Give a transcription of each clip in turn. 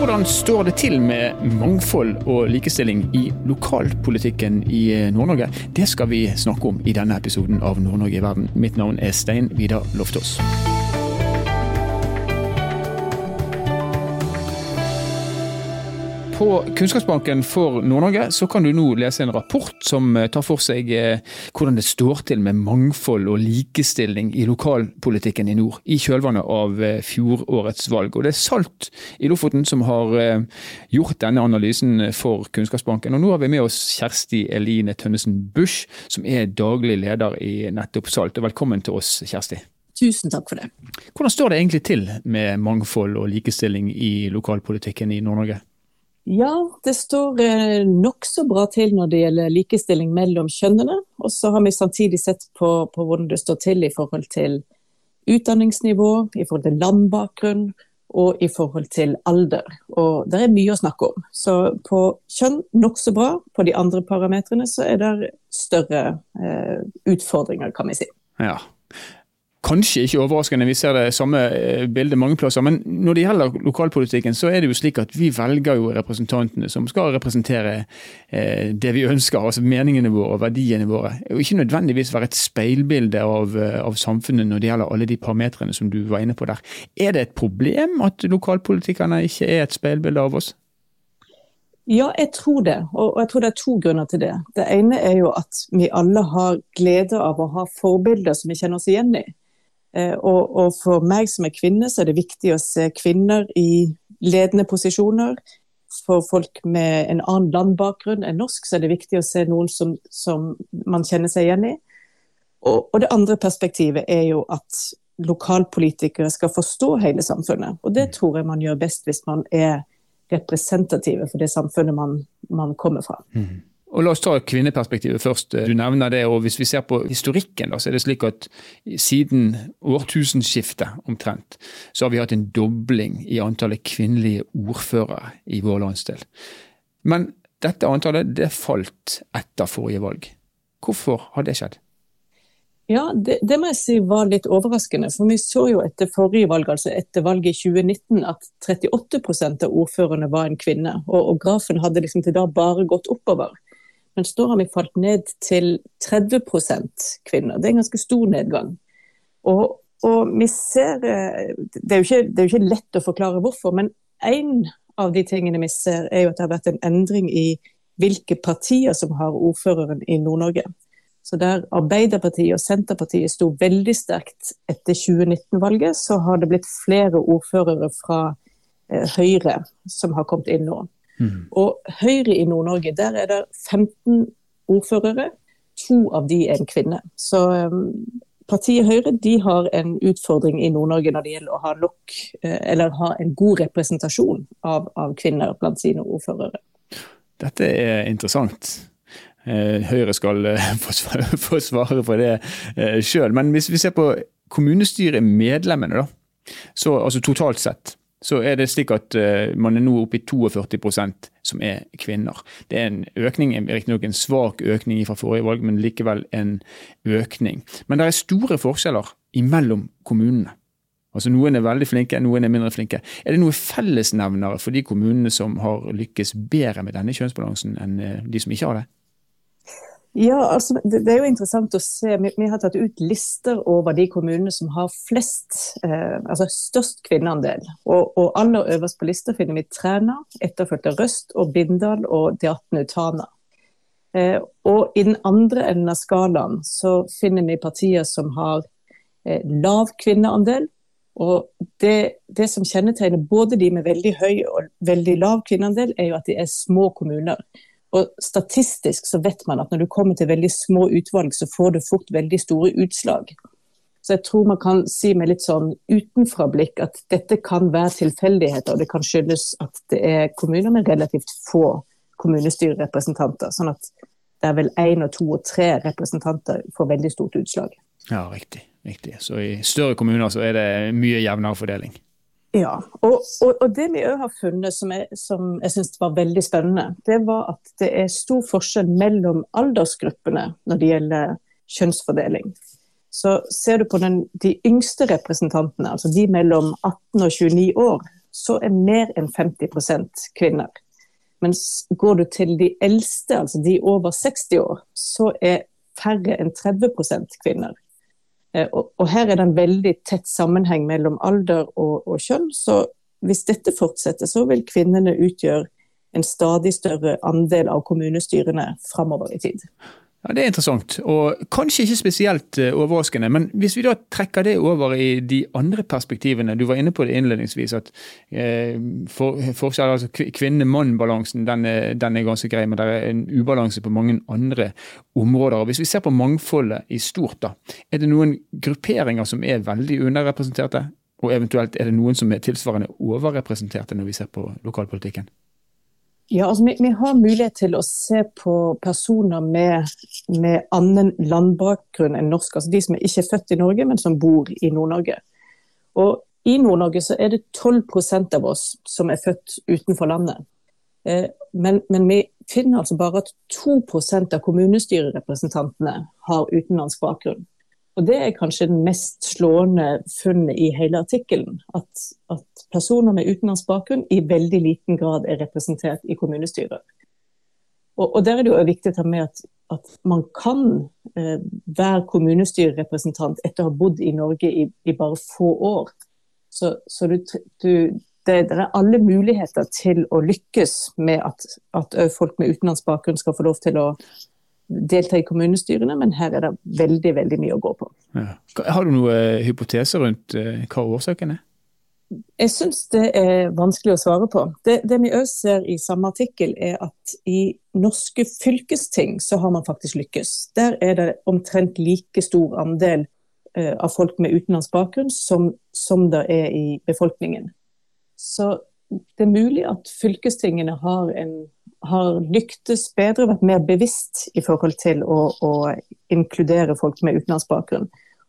Hvordan står det til med mangfold og likestilling i lokalpolitikken i Nord-Norge? Det skal vi snakke om i denne episoden av Nord-Norge i verden. Mitt navn er Stein Vidar Loftaas. På Kunnskapsbanken for Nord-Norge så kan du nå lese en rapport som eh, tar for seg eh, hvordan det står til med mangfold og likestilling i lokalpolitikken i nord, i kjølvannet av eh, fjorårets valg. Og Det er Salt i Lofoten som har gjort denne analysen for Kunnskapsbanken. Og Nå har vi med oss Kjersti Eline Tønnesen Busch, som er daglig leder i nettopp Salt. Og velkommen til oss, Kjersti. Tusen takk for det. Hvordan står det egentlig til med mangfold og likestilling i lokalpolitikken i Nord-Norge? Ja, det står eh, nokså bra til når det gjelder likestilling mellom kjønnene. Og så har vi samtidig sett på, på, hvordan det står til i forhold til utdanningsnivå, i forhold til landbakgrunn og i forhold til alder. Og det er mye å snakke om. Så på kjønn nokså bra. På de andre parametrene så er det større eh, utfordringer, kan vi si. Ja, Kanskje ikke overraskende, vi ser det samme eh, bildet mange plasser. Men når det gjelder lokalpolitikken, så er det jo slik at vi velger jo representantene som skal representere eh, det vi ønsker, altså meningene våre og verdiene våre. Og ikke nødvendigvis være et speilbilde av, eh, av samfunnet når det gjelder alle de parametrene som du var inne på der. Er det et problem at lokalpolitikerne ikke er et speilbilde av oss? Ja, jeg tror det. Og jeg tror det er to grunner til det. Det ene er jo at vi alle har glede av å ha forbilder som vi kjenner oss igjen i. Eh, og, og, for meg som er kvinne, så er det viktig å se kvinner i ledende posisjoner. For folk med en annen landbakgrunn enn norsk, så er det viktig å se noen som, som man kjenner seg igjen i. Og, og, det andre perspektivet er jo at lokalpolitikere skal forstå hele samfunnet. Og det mm. tror jeg man gjør best hvis man er representative for det samfunnet man, man kommer fra. Mm. Og La oss ta kvinneperspektivet først. Du nevner det, og Hvis vi ser på historikken, da, så er det slik at siden årtusenskiftet omtrent, så har vi hatt en dobling i antallet kvinnelige ordførere i vår landsdel. Men dette antallet det falt etter forrige valg. Hvorfor har det skjedd? Ja, det, det, må jeg si var litt overraskende. For vi så jo etter forrige valg, altså etter valget i 2019, at 38% av ordførerne var en kvinne. Og, og grafen hadde liksom til da bare gått oppover. Mens da har vi falt ned til 30% kvinner. Det er en ganske stor nedgang. Og, og vi ser eh, det er, ikke, det er, jo ikke, lett å forklare hvorfor, men én av de tingene vi ser, er jo at det har vært en endring i hvilke partier som har ordføreren i Nord-Norge. Så der Arbeiderpartiet og Senterpartiet sto veldig sterkt etter 2019-valget, så har det blitt flere ordførere fra eh, Høyre som har kommet inn nå. Mm. Og Høyre i Nord-Norge, der er det 15 ordførere. To av de er en kvinne. Så um, partiet Høyre de har en utfordring i Nord-Norge når det gjelder å ha nok, uh, eller ha en god representasjon av, av kvinner blant sine ordførere. Dette er interessant. Uh, Høyre skal uh, få svare på det sjøl. Men hvis vi ser på kommunestyremedlemmene, da, så, altså totalt sett, så er det slik at uh, man er nå oppe i 42% som er kvinner. Det er en økning, riktignok en svak økning fra forrige valg, men likevel en økning. Men det er store forskjeller imellom kommunene. Altså Noen er veldig flinke, noen er mindre flinke. Er det noen fellesnevnere for de kommunene som har lykkes bedre med denne kjønnsbalansen enn eh, de som ikke har det? Ja, altså, det, det, er jo interessant å se. Vi, vi, har tatt ut lister over de kommunene som har flest, eh, altså størst kvinneandel. Og, og, aller øverst på lista finner vi Træna, etterfulgt av Røst og Bindal og Deatnu Tana. Eh, og i den andre enden av skalaen så finner vi partier som har eh, lav kvinneandel. Og det, det, som kjennetegner både de med veldig høy og veldig lav kvinneandel, er jo at de er små kommuner. Og statistisk så vet man at når du kommer til veldig små utvalg, så får du fort veldig store utslag. Så jeg tror man kan si med litt sånn utenfra-blikk at dette kan være tilfeldigheter. Og det kan skyldes at det er kommuner med relativt få kommunestyrerepresentanter. Sånn at det er vel én og to og tre representanter får veldig stort utslag. Ja, riktig. riktig. Så i større kommuner så er det mye jevnere fordeling. Ja, og, og, og, det vi òg har funnet som jeg, som jeg synes var veldig spennende, det var at det er stor forskjell mellom aldersgruppene når det gjelder kjønnsfordeling. Så ser du på den, de yngste representantene, altså de mellom 18 og 29 år, så er mer enn 50% kvinner. Mens går du til de eldste, altså de over 60 år, så er færre enn 30% kvinner. Eh, og, her er det en veldig tett sammenheng mellom alder og, og kjønn. Så hvis dette fortsetter, så vil kvinnene utgjøre en stadig større andel av kommunestyrene framover i tid. Ja, Det er interessant, og kanskje ikke spesielt eh, overraskende. Men hvis vi da trekker det over i de andre perspektivene. Du var inne på det innledningsvis, at eh, for, forskjell, altså kvinne-mann-balansen den, den, er ganske grei, men det er en ubalanse på mange andre områder. Og Hvis vi ser på mangfoldet i stort, da, er det noen grupperinger som er veldig underrepresenterte? Og eventuelt er det noen som er tilsvarende overrepresenterte når vi ser på lokalpolitikken? Ja, altså vi, vi, har mulighet til å se på personer med, med annen landbakgrunn enn norsk. Altså de som er ikke er født i Norge, men som bor i Nord-Norge. Og i Nord-Norge så er det 12% av oss som er født utenfor landet. Eh, men, men, vi finner altså bare at 2% av kommunestyrerepresentantene har utenlandsk bakgrunn. Og Det er kanskje den mest slående funnet i hele artikkelen. At, at personer med utenlandsk bakgrunn i veldig liten grad er representert i kommunestyret. Og, og Der er det jo viktig å ta med at, at man kan eh, være kommunestyrerepresentant etter å ha bodd i Norge i, i bare få år. Så, så du, du, det, det, er alle muligheter til å lykkes med at, at folk med utenlandsk bakgrunn skal få lov til å delta i kommunestyrene, men her er det veldig veldig mye å gå på. Ja. Har du noen eh, hypoteser rundt eh, hva årsaken er? Jeg syns det er vanskelig å svare på. Det, det vi òg ser i samme artikkel, er at i norske fylkesting så har man faktisk lykkes. Der er det omtrent like stor andel uh, av folk med utenlandsk bakgrunn som, som det er i befolkningen. Så det er mulig at fylkestingene har en har lyktes bedre, vært mer bevisst i forhold til å, å inkludere folk med utenlandsk bakgrunn.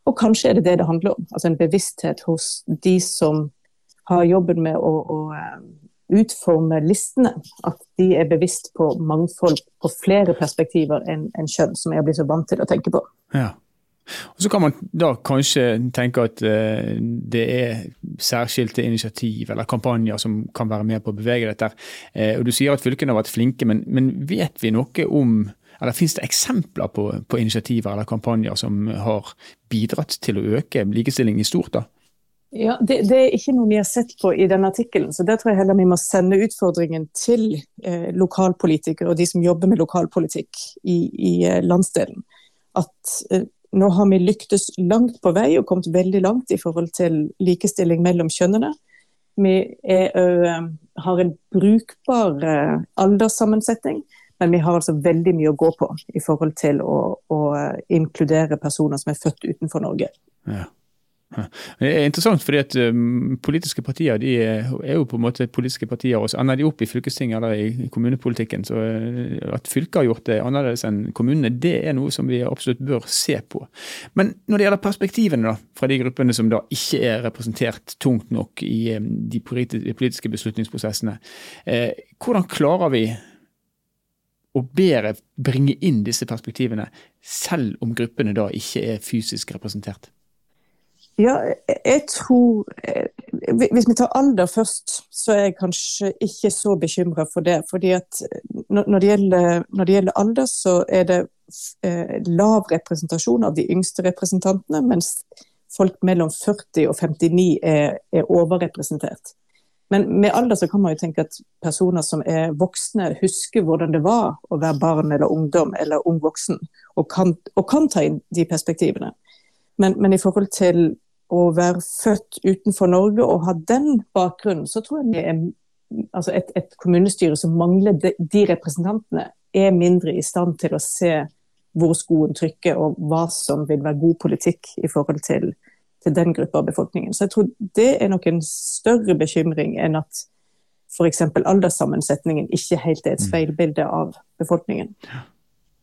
Og kanskje er det det det handler om. Altså en bevissthet hos de som har jobben med å, å eh, utforme listene. At de er bevisst på mangfold på flere perspektiver enn en kjønn, som jeg blir så vant til å tenke på. Ja. Og Så kan man da kanskje tenke at eh, det er særskilte initiativ eller kampanjer som kan være med på å bevege dette. Eh, og Du sier at fylkene har vært flinke, men, men vet vi noe om eller Finnes det eksempler på, på, initiativer eller kampanjer som har bidratt til å øke likestillingen i stort? da? Ja, det, det, er ikke noe vi har sett på i denne artikkelen. så Der tror jeg heller vi må sende utfordringen til eh, lokalpolitikere og de som jobber med lokalpolitikk i, i eh, landsdelen. At eh, nå har vi lyktes langt på vei og kommet veldig langt i forhold til likestilling mellom kjønnene. Vi er, har en brukbar alderssammensetning, men vi har altså veldig mye å gå på i forhold til å, å inkludere personer som er født utenfor Norge. Ja. Det er interessant, fordi at um, politiske partier de er, jo på en måte politiske partier, og så ender de opp i fylkestinget eller i kommunepolitikken. Så uh, at fylket har gjort det annerledes enn kommunene, det er noe som vi absolutt bør se på. Men når det gjelder perspektivene da, fra de gruppene som da ikke er representert tungt nok i um, de politiske beslutningsprosessene, eh, hvordan klarer vi å bedre bringe inn disse perspektivene, selv om gruppene da ikke er fysisk representert? Ja, jeg tror eh, Hvis vi tar alder først, så er jeg kanskje ikke så bekymra for det. fordi at når det, gjelder, når det gjelder alder, så er det eh, lav representasjon av de yngste representantene, mens folk mellom 40 og 59 er, er overrepresentert. Men med alder så kan man jo tenke at personer som er voksne, husker hvordan det var å være barn eller ungdom eller ung voksen, og kan, og kan ta inn de perspektivene. Men, men, i forhold til å være født utenfor Norge og ha den bakgrunnen, så tror jeg det er, altså et, et, kommunestyre som mangler de, de, representantene, er mindre i stand til å se hvor skoen trykker og hva som vil være god politikk i forhold til, til den gruppa av befolkningen. Så jeg tror det er nok en større bekymring enn at f.eks. alderssammensetningen ikke helt er et mm. speilbilde av befolkningen.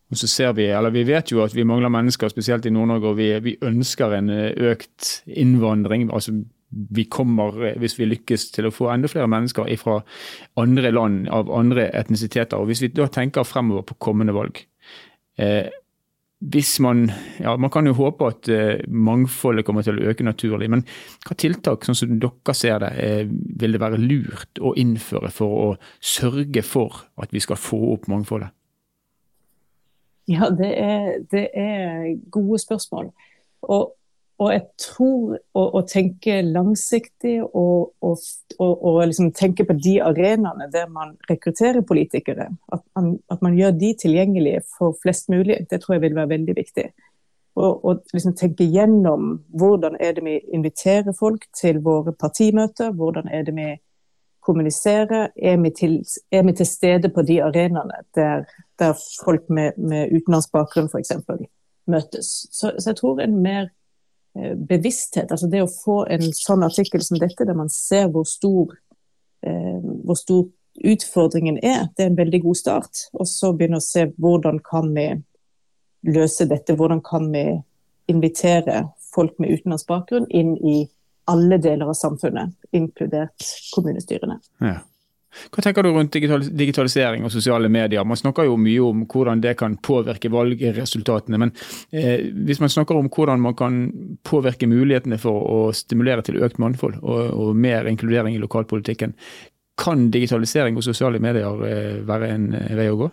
Og så ser Vi eller vi vet jo at vi mangler mennesker, spesielt i Nord-Norge, og vi, vi, ønsker en eh, økt innvandring. altså vi kommer, eh, hvis vi lykkes, til å få enda flere mennesker fra andre land av andre etnisiteter. og Hvis vi da tenker fremover på kommende valg, eh, hvis man ja, Man kan jo håpe at eh, mangfoldet kommer til å øke naturlig, men hva tiltak sånn som dere ser det, eh, vil det være lurt å innføre for å sørge for at vi skal få opp mangfoldet? Ja, det er, det er gode spørsmål. Og og jeg tror å, å tenke langsiktig og, og, og, liksom tenke på de arenaene der man rekrutterer politikere, at man, at man, gjør de tilgjengelige for flest mulig, det tror jeg vil være veldig viktig. Og, liksom tenke gjennom hvordan er det vi inviterer folk til våre partimøter, hvordan er det vi kommuniserer, er vi til, er vi til stede på de arenaene der, der folk med, med utenlandsk bakgrunn f.eks. møtes. Så, så jeg tror en mer Eh, bevissthet. Altså det å få en sånn artikkel som dette, der man ser hvor stor, eh, hvor stor utfordringen er, det er en veldig god start. Og så begynne å se hvordan kan vi løse dette, hvordan kan vi invitere folk med utenlandsk bakgrunn inn i alle deler av samfunnet, inkludert kommunestyrene. Ja. Hva tenker du rundt digitalisering og sosiale medier? Man snakker jo mye om hvordan det kan påvirke valgresultatene. Men eh, hvis man snakker om hvordan man kan påvirke mulighetene for å stimulere til økt mangfold og, og mer inkludering i lokalpolitikken, kan digitalisering og sosiale medier eh, være en eh, vei å gå?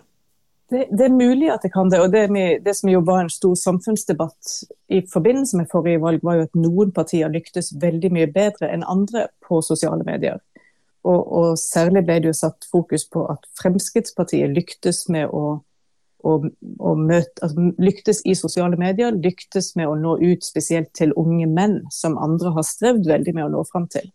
Det, det, er mulig at det kan det. og det, det, som jo var en stor samfunnsdebatt i forbindelse med forrige valg, var jo at noen partier lyktes veldig mye bedre enn andre på sosiale medier. Og, og, særlig ble det jo satt fokus på at Fremskrittspartiet lyktes med å, å, å møte, altså, lyktes i sosiale medier, lyktes med å nå ut spesielt til unge menn, som andre har strevd veldig med å nå fram til.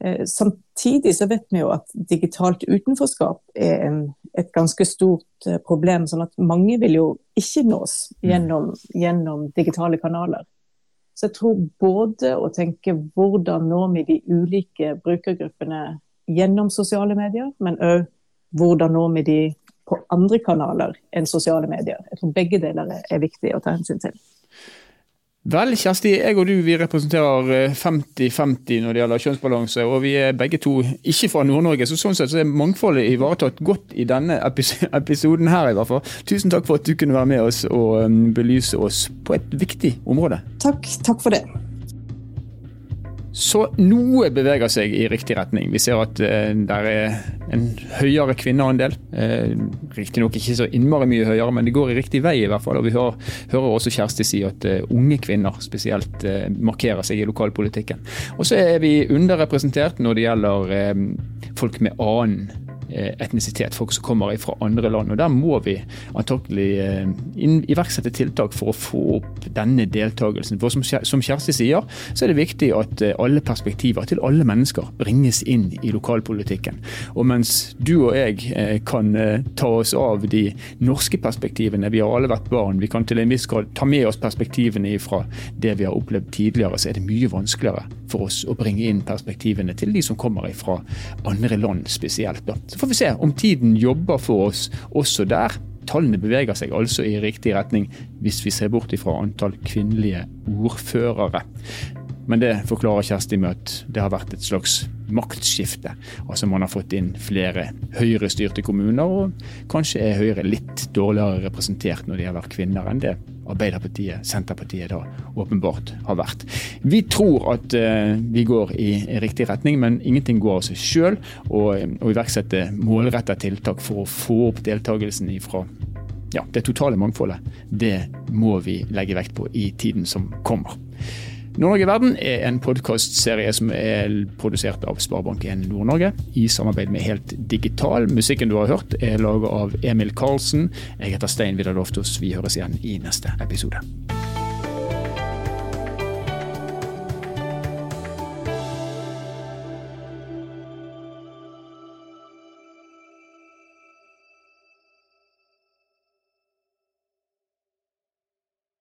Eh, samtidig så vet vi jo at digitalt utenforskap er en, et ganske stort eh, problem. sånn at mange vil jo ikke nås mm. gjennom, gjennom digitale kanaler. Så jeg tror både å tenke hvordan når vi de ulike brukergruppene gjennom sosiale medier, men òg hvordan når vi de på andre kanaler enn sosiale medier. Jeg tror begge deler er viktig å ta hensyn til. Vel, Kjersti, jeg og du vi representerer 50-50 når det gjelder kjønnsbalanse. Og vi er begge to ikke fra Nord-Norge, så sånn sett så er mangfoldet ivaretatt godt i denne episoden her i hvert fall. Tusen takk for at du kunne være med oss og um, belyse oss på et viktig område. Takk, takk for det. Så noe beveger seg i riktig retning. Vi ser at eh, det er en høyere kvinneandel. Eh, Riktignok ikke så innmari mye høyere, men det går i riktig vei i hvert fall. Og vi hører, hører også Kjersti si at eh, unge kvinner spesielt eh, markerer seg i lokalpolitikken. Og så er vi underrepresentert når det gjelder eh, folk med annen etnisitet, folk som kommer fra andre land. og Der må vi antakelig eh, iverksette tiltak for å få opp denne deltakelsen. For som Kjersti sier, så er det viktig at eh, alle perspektiver til alle mennesker bringes inn i lokalpolitikken. Og mens du og jeg kan ta oss av de norske perspektivene, vi har alle vært barn, vi kan til en viss grad ta med oss perspektivene fra det vi har opplevd tidligere, så er det mye vanskeligere for oss å bringe inn perspektivene til de som kommer fra andre land spesielt. Så får vi se om tiden jobber for oss også der. Tallene beveger seg altså i riktig retning hvis vi ser bort ifra antall kvinnelige ordførere. Men det forklarer Kjersti med at det har vært et slags maktskifte. Altså Man har fått inn flere høyrestyrte kommuner, og kanskje er Høyre litt dårligere representert når de har vært kvinner enn det Arbeiderpartiet, Senterpartiet da åpenbart har vært. Vi tror at uh, vi går i riktig retning, men ingenting går av seg sjøl. Å iverksette målretta tiltak for å få opp deltakelsen ifra ja, det totale mangfoldet, det må vi legge vekt på i tiden som kommer. Nord-Norge verden er en podkastserie som er produsert av Sparebank1 Nord-Norge i samarbeid med Helt Digital. Musikken du har hørt er laget av Emil Karlsen. Jeg heter Stein Vidar Loftaas. Vi høres igjen i neste episode.